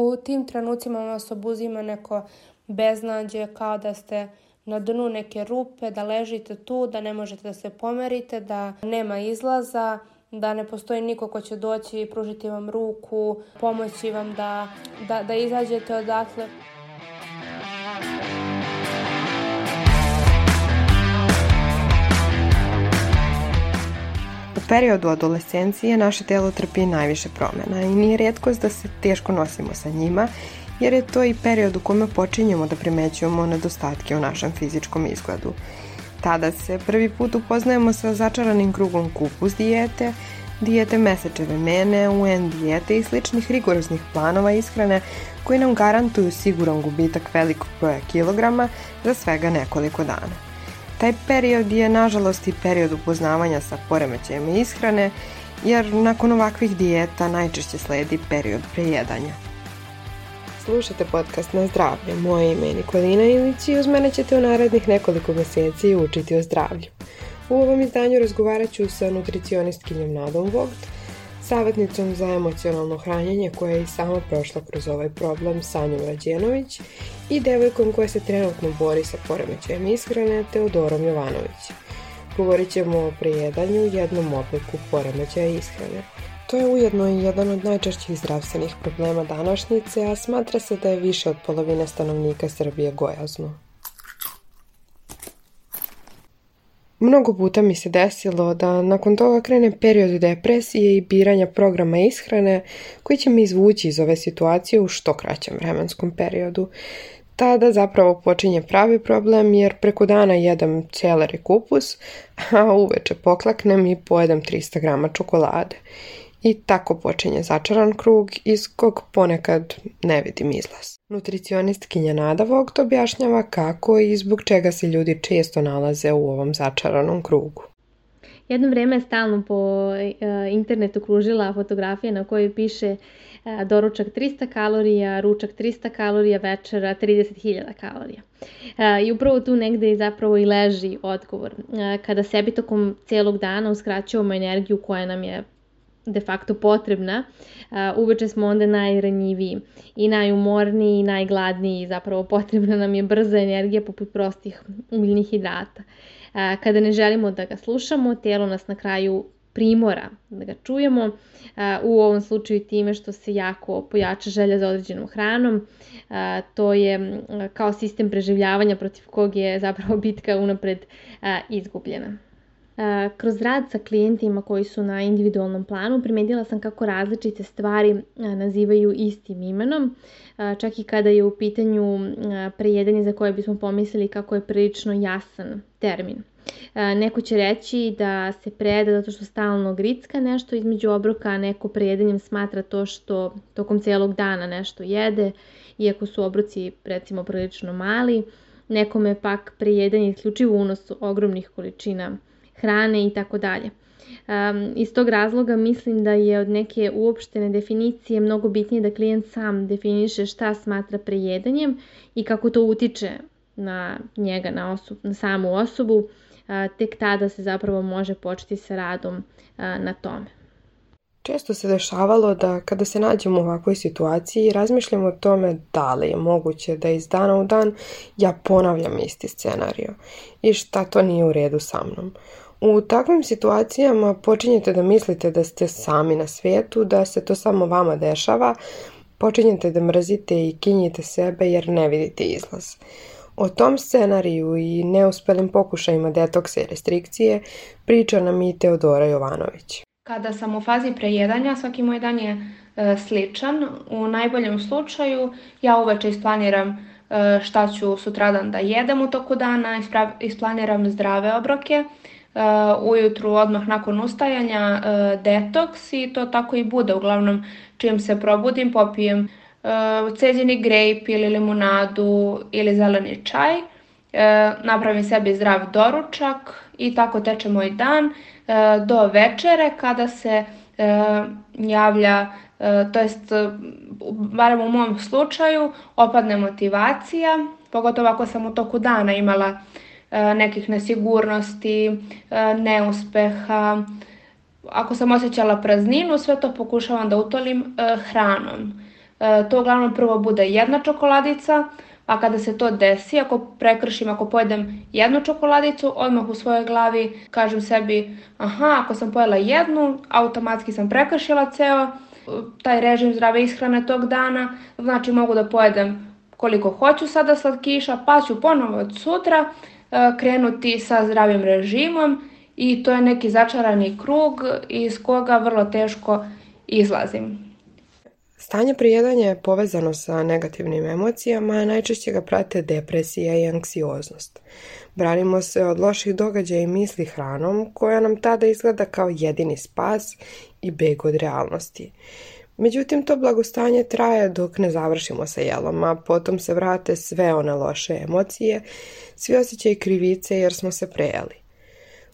U tim trenucima vas obuzima neko beznađe kao da ste na dnu neke rupe, da ležite tu, da ne možete da se pomerite, da nema izlaza, da ne postoji niko ko će doći i pružiti vam ruku, pomoći vam da, da, da izađete odatle. periodu adolescencije naše telo trpi najviše promjena i nije rijetkost da se teško nosimo sa njima, jer je to i period u kome počinjemo da primećujemo nedostatke u našem fizičkom izgledu. Tada se prvi put upoznajemo sa začaranim krugom kupus dijete, dijete mesečeve mene, UN dijete i sličnih rigoroznih planova ishrane koji nam garantuju siguran gubitak velikog broja kilograma za svega nekoliko dana. Taj period je nažalost i period upoznavanja sa poremećajem ishrane, jer nakon ovakvih dijeta najčešće sledi period prejedanja. Slušajte podcast na zdravlje. Moje ime je Nikolina Ilić i uz mene ćete u narednih nekoliko mjeseci učiti o zdravlju. U ovom izdanju razgovarat ću sa nutricionistkinjom Nadom savjetnicom za emocionalno hranjenje koja je i sama prošla kroz ovaj problem Sanjom Rađenović i devojkom koja se trenutno bori sa poremećajem ishrane Teodorom Jovanović. Govorit ćemo o prijedanju jednom obliku poremećaja ishrane. To je ujedno i jedan od najčešćih zdravstvenih problema današnjice, a smatra se da je više od polovine stanovnika Srbije gojazno. Mnogo puta mi se desilo da nakon toga krene period depresije i biranja programa ishrane koji će mi izvući iz ove situacije u što kraćem vremenskom periodu. Tada zapravo počinje pravi problem jer preko dana jedem i kupus, a uveče poklaknem i pojedem 300 grama čokolade. I tako počinje začaran krug iz kog ponekad ne vidim izlaz. Nutricionistkinja Nada to objašnjava kako i zbog čega se ljudi često nalaze u ovom začaranom krugu. Jedno vrijeme je stalno po e, internetu kružila fotografija na kojoj piše e, doručak 300 kalorija, ručak 300 kalorija, večera 30.000 kalorija. E, I upravo tu negde zapravo i leži odgovor. Kada sebi tokom cijelog dana uskraćujemo energiju koja nam je de facto potrebna, uveče smo onda najranjiviji i najumorniji i najgladniji. Zapravo potrebna nam je brza energija poput prostih umiljnih hidrata. Kada ne želimo da ga slušamo, tijelo nas na kraju primora da ga čujemo, u ovom slučaju time što se jako pojača želja za određenom hranom, to je kao sistem preživljavanja protiv kog je zapravo bitka unapred izgubljena. Kroz rad sa klijentima koji su na individualnom planu primijetila sam kako različite stvari nazivaju istim imenom, čak i kada je u pitanju prejedanje za koje bismo pomislili kako je prilično jasan termin. Neko će reći da se prejede zato što stalno gricka nešto između obroka, neko prejedanjem smatra to što tokom cijelog dana nešto jede, iako su obroci recimo prilično mali. Nekome pak prejedanje isključivo unos ogromnih količina hrane i tako dalje. Iz tog razloga mislim da je od neke uopštene definicije mnogo bitnije da klijent sam definiše šta smatra prejedanjem i kako to utiče na njega, na, na samu osobu, tek tada se zapravo može početi sa radom na tome. Često se dešavalo da kada se nađemo u ovakvoj situaciji razmišljamo o tome da li je moguće da iz dana u dan ja ponavljam isti scenario i šta to nije u redu sa mnom. U takvim situacijama počinjete da mislite da ste sami na svijetu, da se to samo vama dešava, počinjete da mrzite i kinjite sebe jer ne vidite izlaz. O tom scenariju i neuspelim pokušajima detoksa i restrikcije priča nam i Teodora Jovanović. Kada sam u fazi prejedanja, svaki moj dan je e, sličan. U najboljem slučaju ja uveče isplaniram e, šta ću sutradan da jedem u toku dana, isplaniram zdrave obroke, E, ujutru odmah nakon ustajanja e, detoks i to tako i bude. Uglavnom čim se probudim popijem e, cezini grejp ili limunadu ili zeleni čaj. Napravim sebi zdrav doručak i tako teče moj dan do večere kada se javlja, to jest barem u mom slučaju, opadne motivacija, pogotovo ako sam u toku dana imala E, nekih nesigurnosti, e, neuspeha. Ako sam osjećala prazninu, sve to pokušavam da utolim e, hranom. To uglavnom prvo bude jedna čokoladica, a kada se to desi, ako prekršim, ako pojedem jednu čokoladicu, odmah u svojoj glavi kažem sebi, aha, ako sam pojela jednu, automatski sam prekršila ceo taj režim zdrave ishrane tog dana, znači mogu da pojedem koliko hoću sada slatkiša, pa ću ponovo od sutra, E, krenuti sa zdravim režimom i to je neki začarani krug iz koga vrlo teško izlazim. Stanje prijedanja je povezano sa negativnim emocijama, a najčešće ga prate depresija i anksioznost. Branimo se od loših događaja i misli hranom, koja nam tada izgleda kao jedini spas i beg od realnosti. Međutim, to blagostanje traje dok ne završimo sa jelom, a potom se vrate sve one loše emocije, svi osjećaj krivice jer smo se prejeli.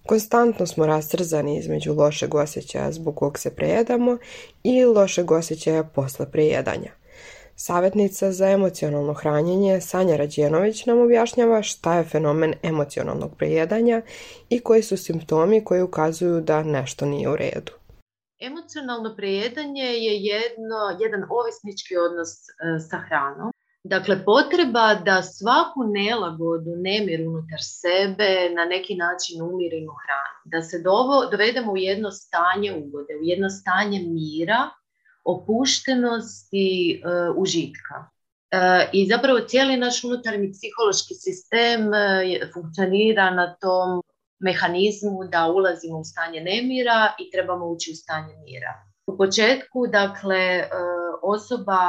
Konstantno smo rastrzani između lošeg osjećaja zbog kog se prejedamo i lošeg osjećaja posle prejedanja. Savjetnica za emocionalno hranjenje Sanja Rađenović nam objašnjava šta je fenomen emocionalnog prejedanja i koji su simptomi koji ukazuju da nešto nije u redu. Emocionalno prejedanje je jedno, jedan ovisnički odnos e, sa hranom. Dakle, potreba da svaku nelagodu, nemir unutar sebe na neki način umirimo hranu. Da se dovo, dovedemo u jedno stanje ugode, u jedno stanje mira, opuštenosti, e, užitka. E, I zapravo cijeli naš unutarnji psihološki sistem e, funkcionira na tom mehanizmu da ulazimo u stanje nemira i trebamo ući u stanje mira. U početku, dakle, e, osoba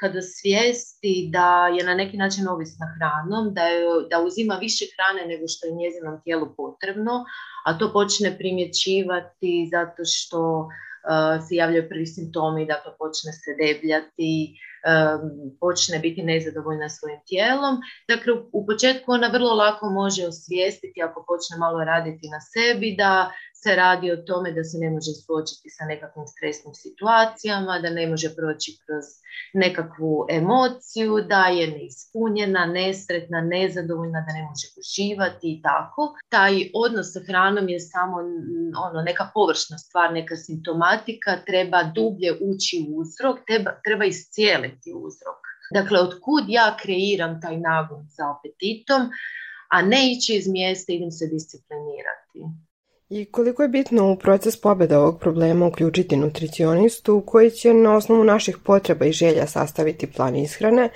kada svijesti da je na neki način ovisna hranom, da, da uzima više hrane nego što je njezinom tijelu potrebno, a to počne primjećivati zato što e, se javljaju prvi simptomi, dakle počne se debljati, počne biti nezadovoljna svojim tijelom. Dakle, u početku ona vrlo lako može osvijestiti ako počne malo raditi na sebi da se radi o tome da se ne može suočiti sa nekakvim stresnim situacijama, da ne može proći kroz nekakvu emociju, da je neispunjena, nesretna, nezadovoljna, da ne može uživati i tako. Taj odnos sa hranom je samo ono, neka površna stvar, neka simptomatika, treba dublje ući u uzrok, treba, treba iscijeliti uzrok. Dakle, otkud ja kreiram taj nagon za apetitom, a ne ići iz mjesta, idem se disciplinirati. I koliko je bitno u proces pobjeda ovog problema uključiti nutricionistu koji će na osnovu naših potreba i želja sastaviti plan ishrane,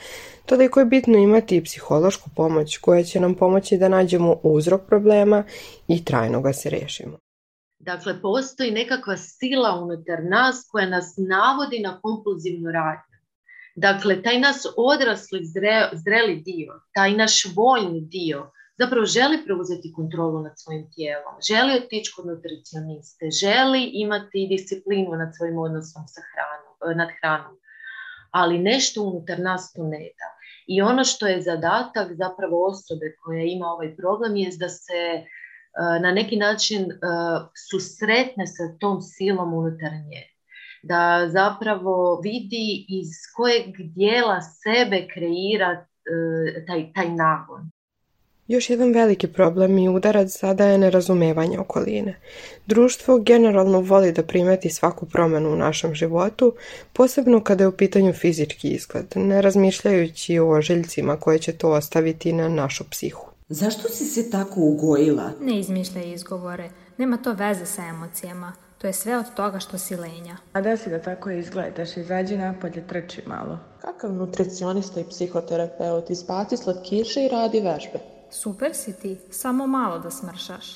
toliko je bitno imati i psihološku pomoć koja će nam pomoći da nađemo uzrok problema i trajno ga se riješimo. Dakle, postoji nekakva sila unutar nas koja nas navodi na kompulzivnu radnju. Dakle, taj nas odrasli zreli dio, taj naš voljni dio, zapravo želi preuzeti kontrolu nad svojim tijelom, želi otići kod nutricioniste, želi imati disciplinu nad svojim odnosom sa hranom, e, nad hranom, ali nešto unutar nas to ne da. I ono što je zadatak zapravo osobe koja ima ovaj problem je da se e, na neki način e, susretne sa tom silom unutar nje. Da zapravo vidi iz kojeg dijela sebe kreira taj, taj nagon. Još jedan veliki problem i udarac sada je nerazumevanje okoline. Društvo generalno voli da primeti svaku promenu u našem životu, posebno kada je u pitanju fizički izgled, ne razmišljajući o željcima koje će to ostaviti na našu psihu. Zašto si se tako ugojila? Ne izmišljaj izgovore, nema to veze sa emocijama. To je sve od toga što si lenja. A da si da tako izgledaš, izađi napolje, trči malo. Kakav nutricionista i psihoterapeut, izbaci slatkiše i radi vežbe. Super si ti, samo malo da smršaš.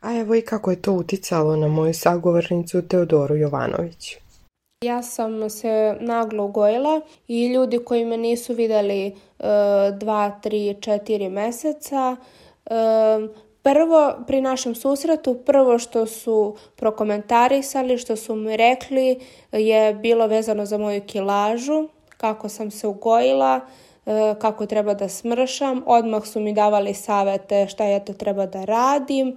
A evo i kako je to uticalo na moju sagovornicu Teodoru Jovanović. Ja sam se naglo ugojila i ljudi koji me nisu vidjeli 2, 3, 4 meseca, e, prvo pri našem susretu, prvo što su prokomentarisali, što su mi rekli je bilo vezano za moju kilažu, kako sam se ugojila, E, kako treba da smršam. Odmah su mi davali savete šta ja to treba da radim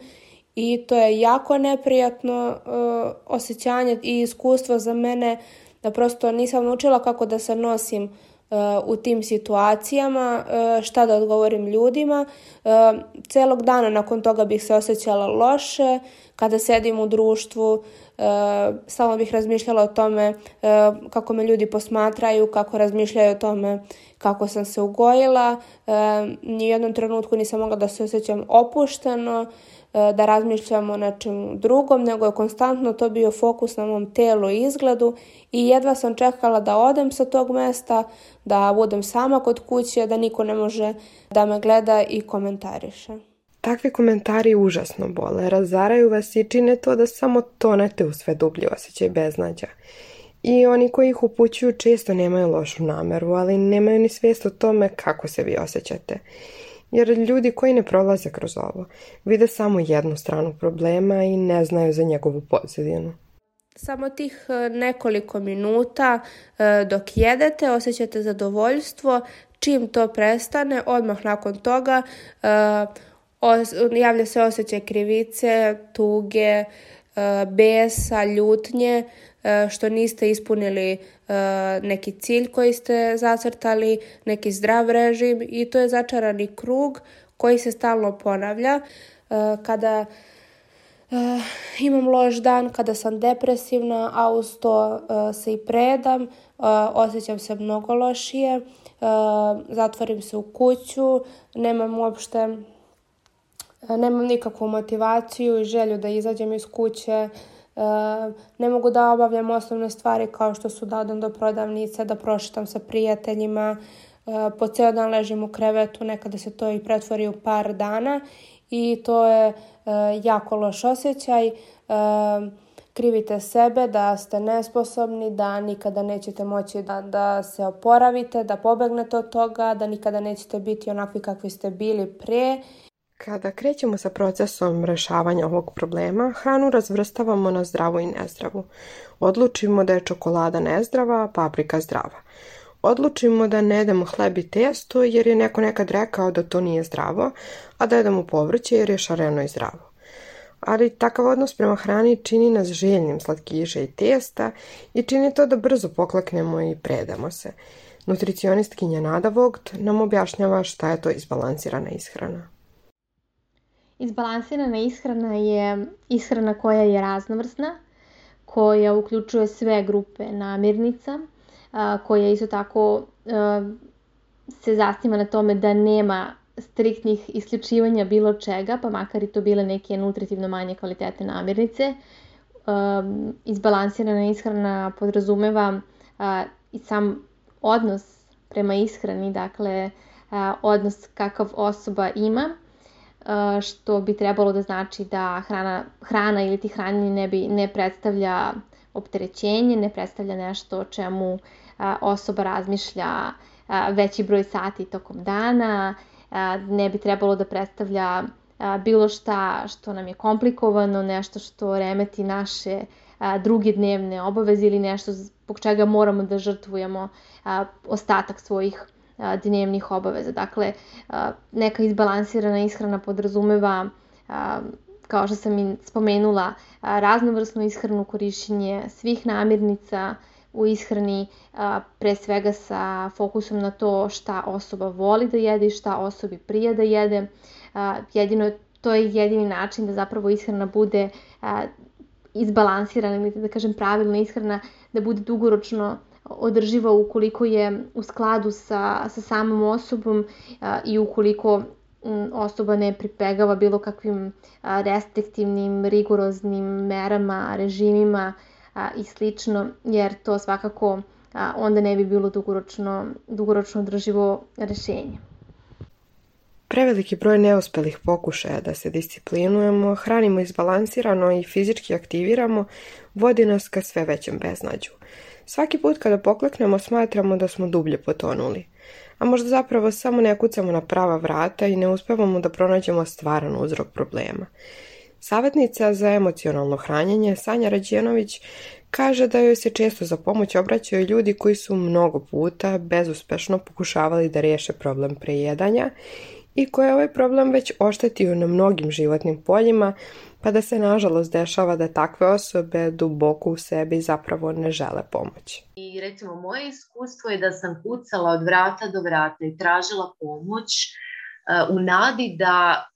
i to je jako neprijatno e, osjećanje i iskustvo za mene da prosto nisam naučila kako da se nosim u tim situacijama, e, šta da odgovorim ljudima. E, celog dana nakon toga bih se osjećala loše, kada sedim u društvu, e, samo bih razmišljala o tome kako me ljudi posmatraju, kako razmišljaju o tome kako sam se ugojila. Ni u jednom trenutku nisam mogla da se osjećam opušteno. E, da razmišljam o nečem drugom, nego je konstantno to bio fokus na mom telu i izgledu i jedva sam čekala da odem sa tog mesta, da budem sama kod kuće, da niko ne može da me gleda i komentariše. Takvi komentari užasno bole, razaraju vas i čine to da samo tonete u sve dublji osjećaj beznađa. I oni koji ih upućuju često nemaju lošu nameru, ali nemaju ni svijest o tome kako se vi osjećate jer ljudi koji ne prolaze kroz ovo vide samo jednu stranu problema i ne znaju za njegovu pozadinu. Samo tih e, nekoliko minuta e, dok jedete osjećate zadovoljstvo, čim to prestane, odmah nakon toga e, javlja se osjećaj krivice, tuge, besa, ljutnje, E, što niste ispunili e, neki cilj koji ste zacrtali, neki zdrav režim i to je začarani krug koji se stalno ponavlja. E, kada imam loš dan, kada sam depresivna, a uz to se i predam, osjećam se mnogo lošije, zatvorim se u kuću, nemam uopšte nemam nikakvu motivaciju i želju da izađem iz kuće, E, ne mogu da obavljam osnovne stvari kao što su da odem do prodavnice, da prošetam sa prijateljima, e, po ceo dan ležim u krevetu, nekada se to i pretvori u par dana i to je e, jako loš osjećaj. Krivite sebe da ste nesposobni, da nikada nećete moći da, da se oporavite, da pobegnete od toga, da nikada nećete biti onakvi kakvi ste bili prije kada krećemo sa procesom rješavanja ovog problema, hranu razvrstavamo na zdravu i nezdravu. Odlučimo da je čokolada nezdrava, a paprika zdrava. Odlučimo da ne jedemo hleb i testo jer je neko nekad rekao da to nije zdravo, a da jedemo povrće jer je šareno i zdravo. Ali takav odnos prema hrani čini nas željnim slatkiše i testa i čini to da brzo poklaknemo i predamo se. Nutricionistkinja Nada Vogt nam objašnjava šta je to izbalansirana ishrana. Izbalansirana ishrana je ishrana koja je raznovrsna, koja uključuje sve grupe namirnica, koja isto tako se zasniva na tome da nema striktnih isključivanja bilo čega, pa makar i to bile neke nutritivno manje kvalitete namirnice. Izbalansirana ishrana podrazumeva i sam odnos prema ishrani, dakle odnos kakav osoba ima, što bi trebalo da znači da hrana, hrana ili ti hrani ne, bi, ne predstavlja opterećenje, ne predstavlja nešto o čemu osoba razmišlja veći broj sati tokom dana, ne bi trebalo da predstavlja bilo šta što nam je komplikovano, nešto što remeti naše druge dnevne obaveze ili nešto zbog čega moramo da žrtvujemo ostatak svojih dnevnih obaveza. Dakle, neka izbalansirana ishrana podrazumeva kao što sam i spomenula, raznovrsnu ishranu, korišćenje svih namirnica u ishrani, pre svega sa fokusom na to šta osoba voli da jede i šta osobi prije da jede. Jedino, to je jedini način da zapravo ishrana bude izbalansirana, da kažem pravilna ishrana, da bude dugoročno održivo ukoliko je u skladu sa, sa samom osobom i ukoliko osoba ne pripegava bilo kakvim restriktivnim, rigoroznim merama, režimima i slično, jer to svakako onda ne bi bilo dugoročno, dugoročno održivo rešenje. Preveliki broj neuspelih pokušaja da se disciplinujemo, hranimo izbalansirano i fizički aktiviramo, vodi nas ka sve većem beznađu. Svaki put kada pokleknemo smatramo da smo dublje potonuli, a možda zapravo samo ne kucamo na prava vrata i ne uspevamo da pronađemo stvaran uzrok problema. Savjetnica za emocionalno hranjenje Sanja Rađenović kaže da joj se često za pomoć obraćaju ljudi koji su mnogo puta bezuspešno pokušavali da riješe problem prejedanja i koje ovaj problem već oštetio na mnogim životnim poljima, pa da se nažalost dešava da takve osobe duboko u sebi zapravo ne žele pomoći. I recimo moje iskustvo je da sam kucala od vrata do vrata i tražila pomoć eh, u nadi da eh,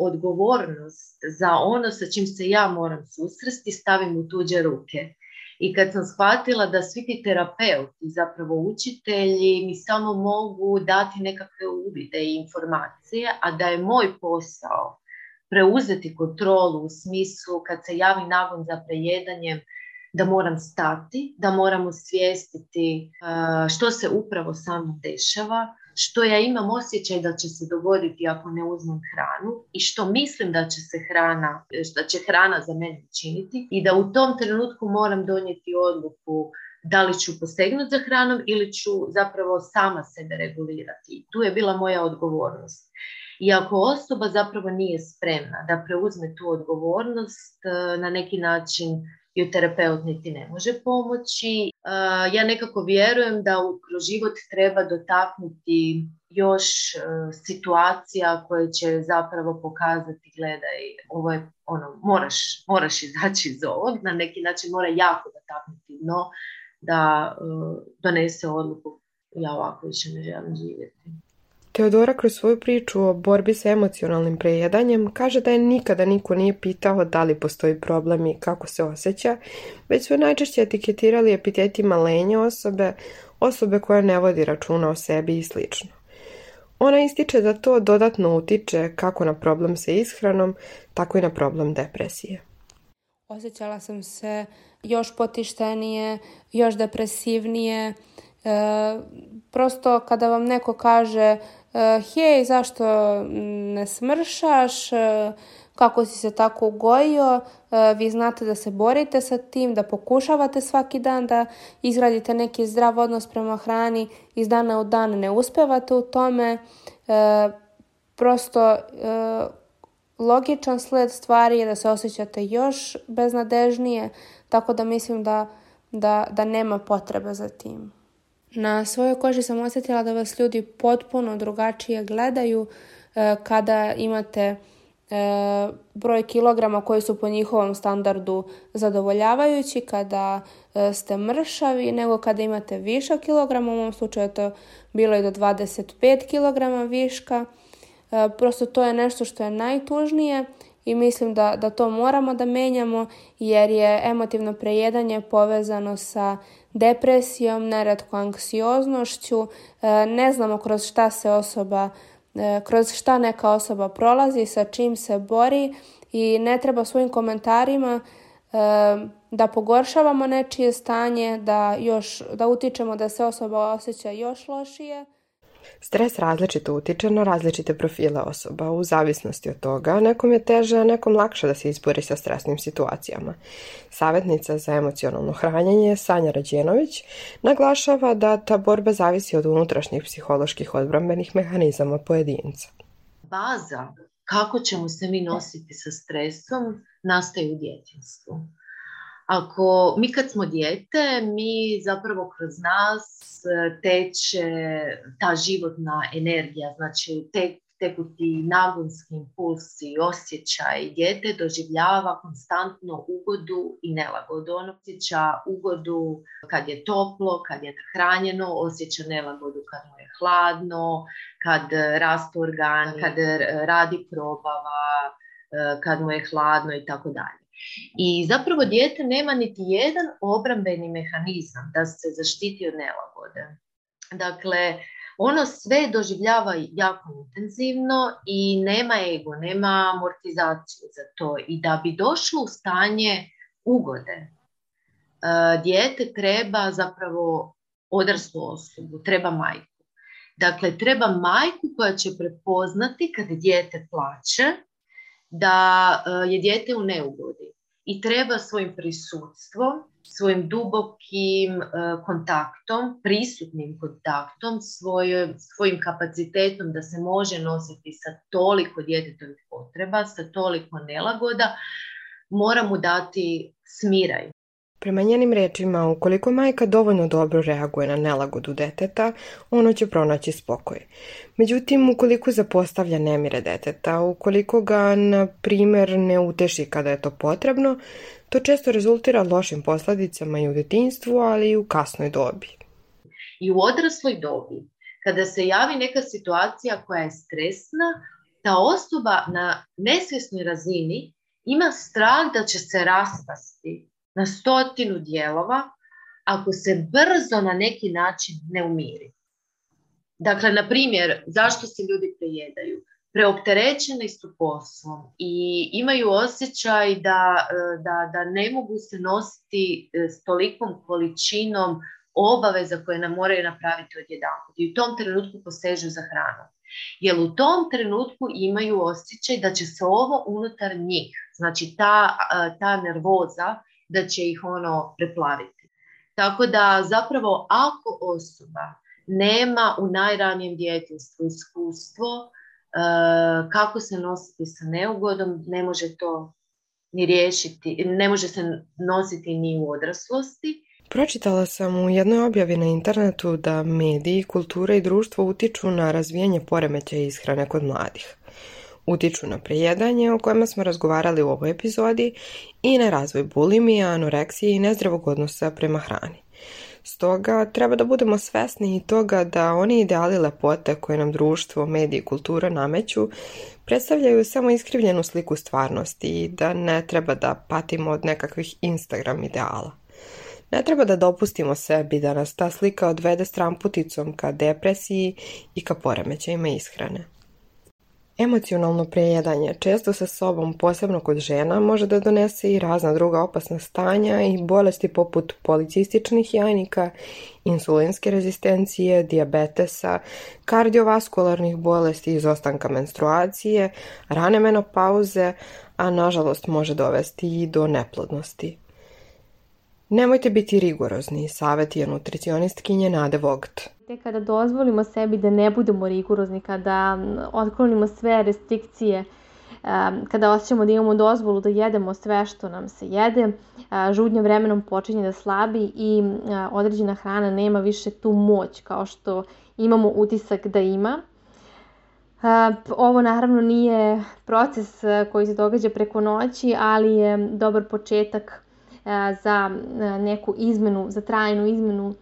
odgovornost za ono sa čim se ja moram susresti stavim u tuđe ruke. I kad sam shvatila da svi ti terapeuti, zapravo učitelji, mi samo mogu dati nekakve uvide i informacije, a da je moj posao preuzeti kontrolu u smislu kad se javi nagon za prejedanje da moram stati, da moram osvijestiti e, što se upravo samo dešava, što ja imam osjećaj da će se dogoditi ako ne uzmem hranu i što mislim da će se hrana, da će hrana za mene činiti i da u tom trenutku moram donijeti odluku da li ću posegnuti za hranom ili ću zapravo sama sebe regulirati. Tu je bila moja odgovornost. I ako osoba zapravo nije spremna da preuzme tu odgovornost, e, na neki način ju terapeut niti ne može pomoći. E, ja nekako vjerujem da kroz život treba dotaknuti još e, situacija koje će zapravo pokazati gledaj, ovo je ono, moraš, moraš izaći iz ovog, na neki način mora jako dotaknuti no da donese odluku ja ovako više ne želim živjeti. Teodora kroz svoju priču o borbi sa emocionalnim prejedanjem kaže da je nikada niko nije pitao da li postoji problem i kako se osjeća, već su najčešće etiketirali epitetima lenje osobe, osobe koja ne vodi računa o sebi i sl. Ona ističe da to dodatno utiče kako na problem sa ishranom, tako i na problem depresije. Osjećala sam se još potištenije, još depresivnije, e, prosto kada vam neko kaže Eh, hej, zašto mm, ne smršaš, eh, kako si se tako ugojio, eh, vi znate da se borite sa tim, da pokušavate svaki dan da izgradite neki zdrav odnos prema hrani, iz dana u dan ne uspevate u tome, prosto logičan sled stvari je da se osjećate još beznadežnije, tako da mislim da, da, da nema potrebe za tim. Na svojoj koži sam osjetila da vas ljudi potpuno drugačije gledaju e, kada imate e, broj kilograma koji su po njihovom standardu zadovoljavajući kada e, ste mršavi nego kada imate više kilograma u mom slučaju je to bilo i do 25 kilograma viška prosto to je nešto što je najtužnije i mislim da, da to moramo da menjamo jer je emotivno prejedanje povezano sa depresijom, neretko anksioznošću, e, ne znamo kroz šta se osoba e, kroz šta neka osoba prolazi, sa čim se bori i ne treba svojim komentarima e, da pogoršavamo nečije stanje, da, još, da utičemo da se osoba osjeća još lošije. Stres različito utiče na različite profile osoba u zavisnosti od toga. Nekom je teže, a nekom lakše da se izbori sa stresnim situacijama. Savjetnica za emocionalno hranjenje Sanja Rađenović naglašava da ta borba zavisi od unutrašnjih psiholoških odbrambenih mehanizama pojedinca. Baza kako ćemo se mi nositi sa stresom nastaje u djetinstvu ako mi kad smo dijete, mi zapravo kroz nas e, teče ta životna energija, znači te, teku ti nagonski impulsi, osjećaj. Dijete doživljava konstantno ugodu i nelagodu. On osjeća ugodu kad je toplo, kad je hranjeno, osjeća nelagodu kad mu je hladno, kad rastu organ, kad radi probava, e, kad mu je hladno i tako dalje. I zapravo dijete nema niti jedan obrambeni mehanizam da se zaštiti od nelagode. Dakle, ono sve doživljava jako intenzivno i nema ego, nema amortizacije za to. I da bi došlo u stanje ugode, e, dijete treba zapravo odraslu osobu, treba majku. Dakle, treba majku koja će prepoznati kad dijete plaće da e, je dijete u neugodi i treba svojim prisutstvom, svojim dubokim e, kontaktom, prisutnim kontaktom, svojim kapacitetom da se može nositi sa toliko djetetovih potreba, sa toliko nelagoda, mora mu dati smiraj, Prema njenim rečima, ukoliko majka dovoljno dobro reaguje na nelagodu deteta, ono će pronaći spokoj. Međutim, ukoliko zapostavlja nemire deteta, ukoliko ga, na primjer, ne uteši kada je to potrebno, to često rezultira lošim posladicama i u detinstvu, ali i u kasnoj dobi. I u odrasloj dobi, kada se javi neka situacija koja je stresna, ta osoba na nesvjesnoj razini ima strah da će se raspasti, na stotinu dijelova ako se brzo na neki način ne umiri. Dakle, na primjer, zašto se ljudi prejedaju? Preopterećeni su poslom i imaju osjećaj da, e, da, da ne mogu se nositi e, s tolikom količinom obaveza koje nam moraju napraviti odjedanput. I u tom trenutku posežu za hranom. Jer u tom trenutku imaju osjećaj da će se ovo unutar njih, znači ta, e, ta nervoza da će ih ono preplaviti. Tako da zapravo ako osoba nema u najranijem djetinstvu iskustvo e, kako se nositi sa neugodom, ne može to ni riješiti, ne može se nositi ni u odraslosti. Pročitala sam u jednoj objavi na internetu da mediji, kultura i društvo utiču na razvijanje poremećaja ishrane kod mladih utiču na prejedanje o kojima smo razgovarali u ovoj epizodi i na razvoj bulimije, anoreksije i nezdravog odnosa prema hrani. Stoga treba da budemo svesni i toga da oni ideali lepote koje nam društvo, mediji i kultura nameću predstavljaju samo iskrivljenu sliku stvarnosti i da ne treba da patimo od nekakvih Instagram ideala. Ne treba da dopustimo sebi da nas ta slika odvede stramputicom ka depresiji i ka poremećajima ishrane. Emocionalno prejedanje često sa sobom, posebno kod žena, može da donese i razna druga opasna stanja i bolesti poput policističnih jajnika, insulinske rezistencije, diabetesa, kardiovaskularnih bolesti, izostanka menstruacije, rane menopauze, a nažalost može dovesti i do neplodnosti. Nemojte biti rigorozni, savjet je nutricionistkinje Nade Vogt te kada dozvolimo sebi da ne budemo rigurozni, kada otklonimo sve restrikcije, kada osjećamo da imamo dozvolu da jedemo sve što nam se jede, žudnje vremenom počinje da slabi i određena hrana nema više tu moć kao što imamo utisak da ima. Ovo naravno nije proces koji se događa preko noći, ali je dobar početak za neku izmenu, za trajnu izmenu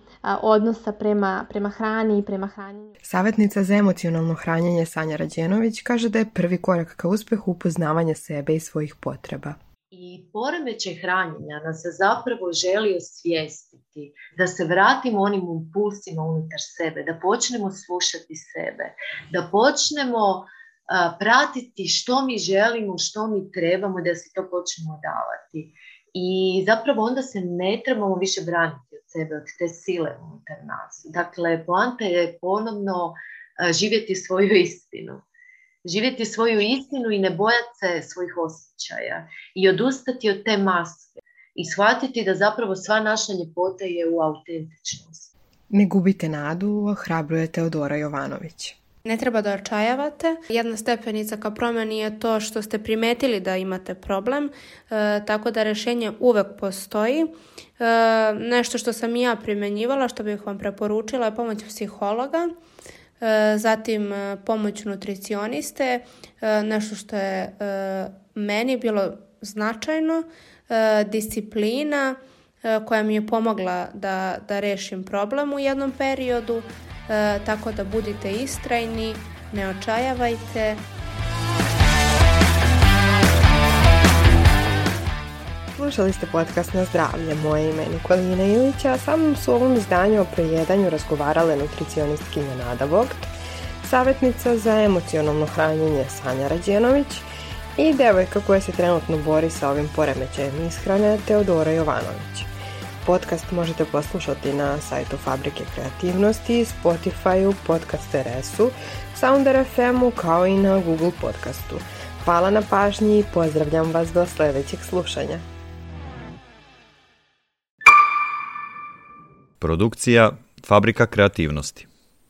odnosa prema, prema hrani i prema hranjenju. Savjetnica za emocionalno hranjenje Sanja Rađenović kaže da je prvi korak ka uspjehu upoznavanja sebe i svojih potreba. I poremeće hranjenja nas se zapravo želi osvijestiti, da se vratimo onim impulsima unutar sebe, da počnemo slušati sebe, da počnemo pratiti što mi želimo, što mi trebamo, da se to počnemo davati. I zapravo onda se ne trebamo više braniti sebe, od te sile unutar nas. Dakle, poanta je ponovno e, živjeti svoju istinu. Živjeti svoju istinu i ne bojati se svojih osjećaja i odustati od te maske i shvatiti da zapravo sva naša ljepota je u autentičnosti. Ne gubite nadu, hrabruje Teodora Jovanović. Ne treba da očajavate. Jedna stepenica ka promeni je to što ste primetili da imate problem, e, tako da rješenje uvek postoji. E, nešto što sam i ja primjenjivala, što bih vam preporučila je pomoć psihologa, e, zatim pomoć nutricioniste, nešto što je meni bilo značajno, disciplina koja mi je pomogla da, da rešim problem u jednom periodu. E, tako da budite istrajni, ne očajavajte. Slušali ste podcast na zdravlje. Moje ime je Nikolina Ilića, a samom su ovom izdanju o prejedanju razgovarale nutricionistkinja Nada Vogt, savjetnica za emocionalno hranjenje Sanja Rađenović i devojka koja se trenutno bori sa ovim poremećajem ishrane Teodora Jovanović podcast možete poslušati na sajtu Fabrike kreativnosti, Spotify-u, Podcast RS-u, Sounder FM-u kao i na Google podcastu. Hvala na pažnji i pozdravljam vas do sljedećeg slušanja. Produkcija Fabrika kreativnosti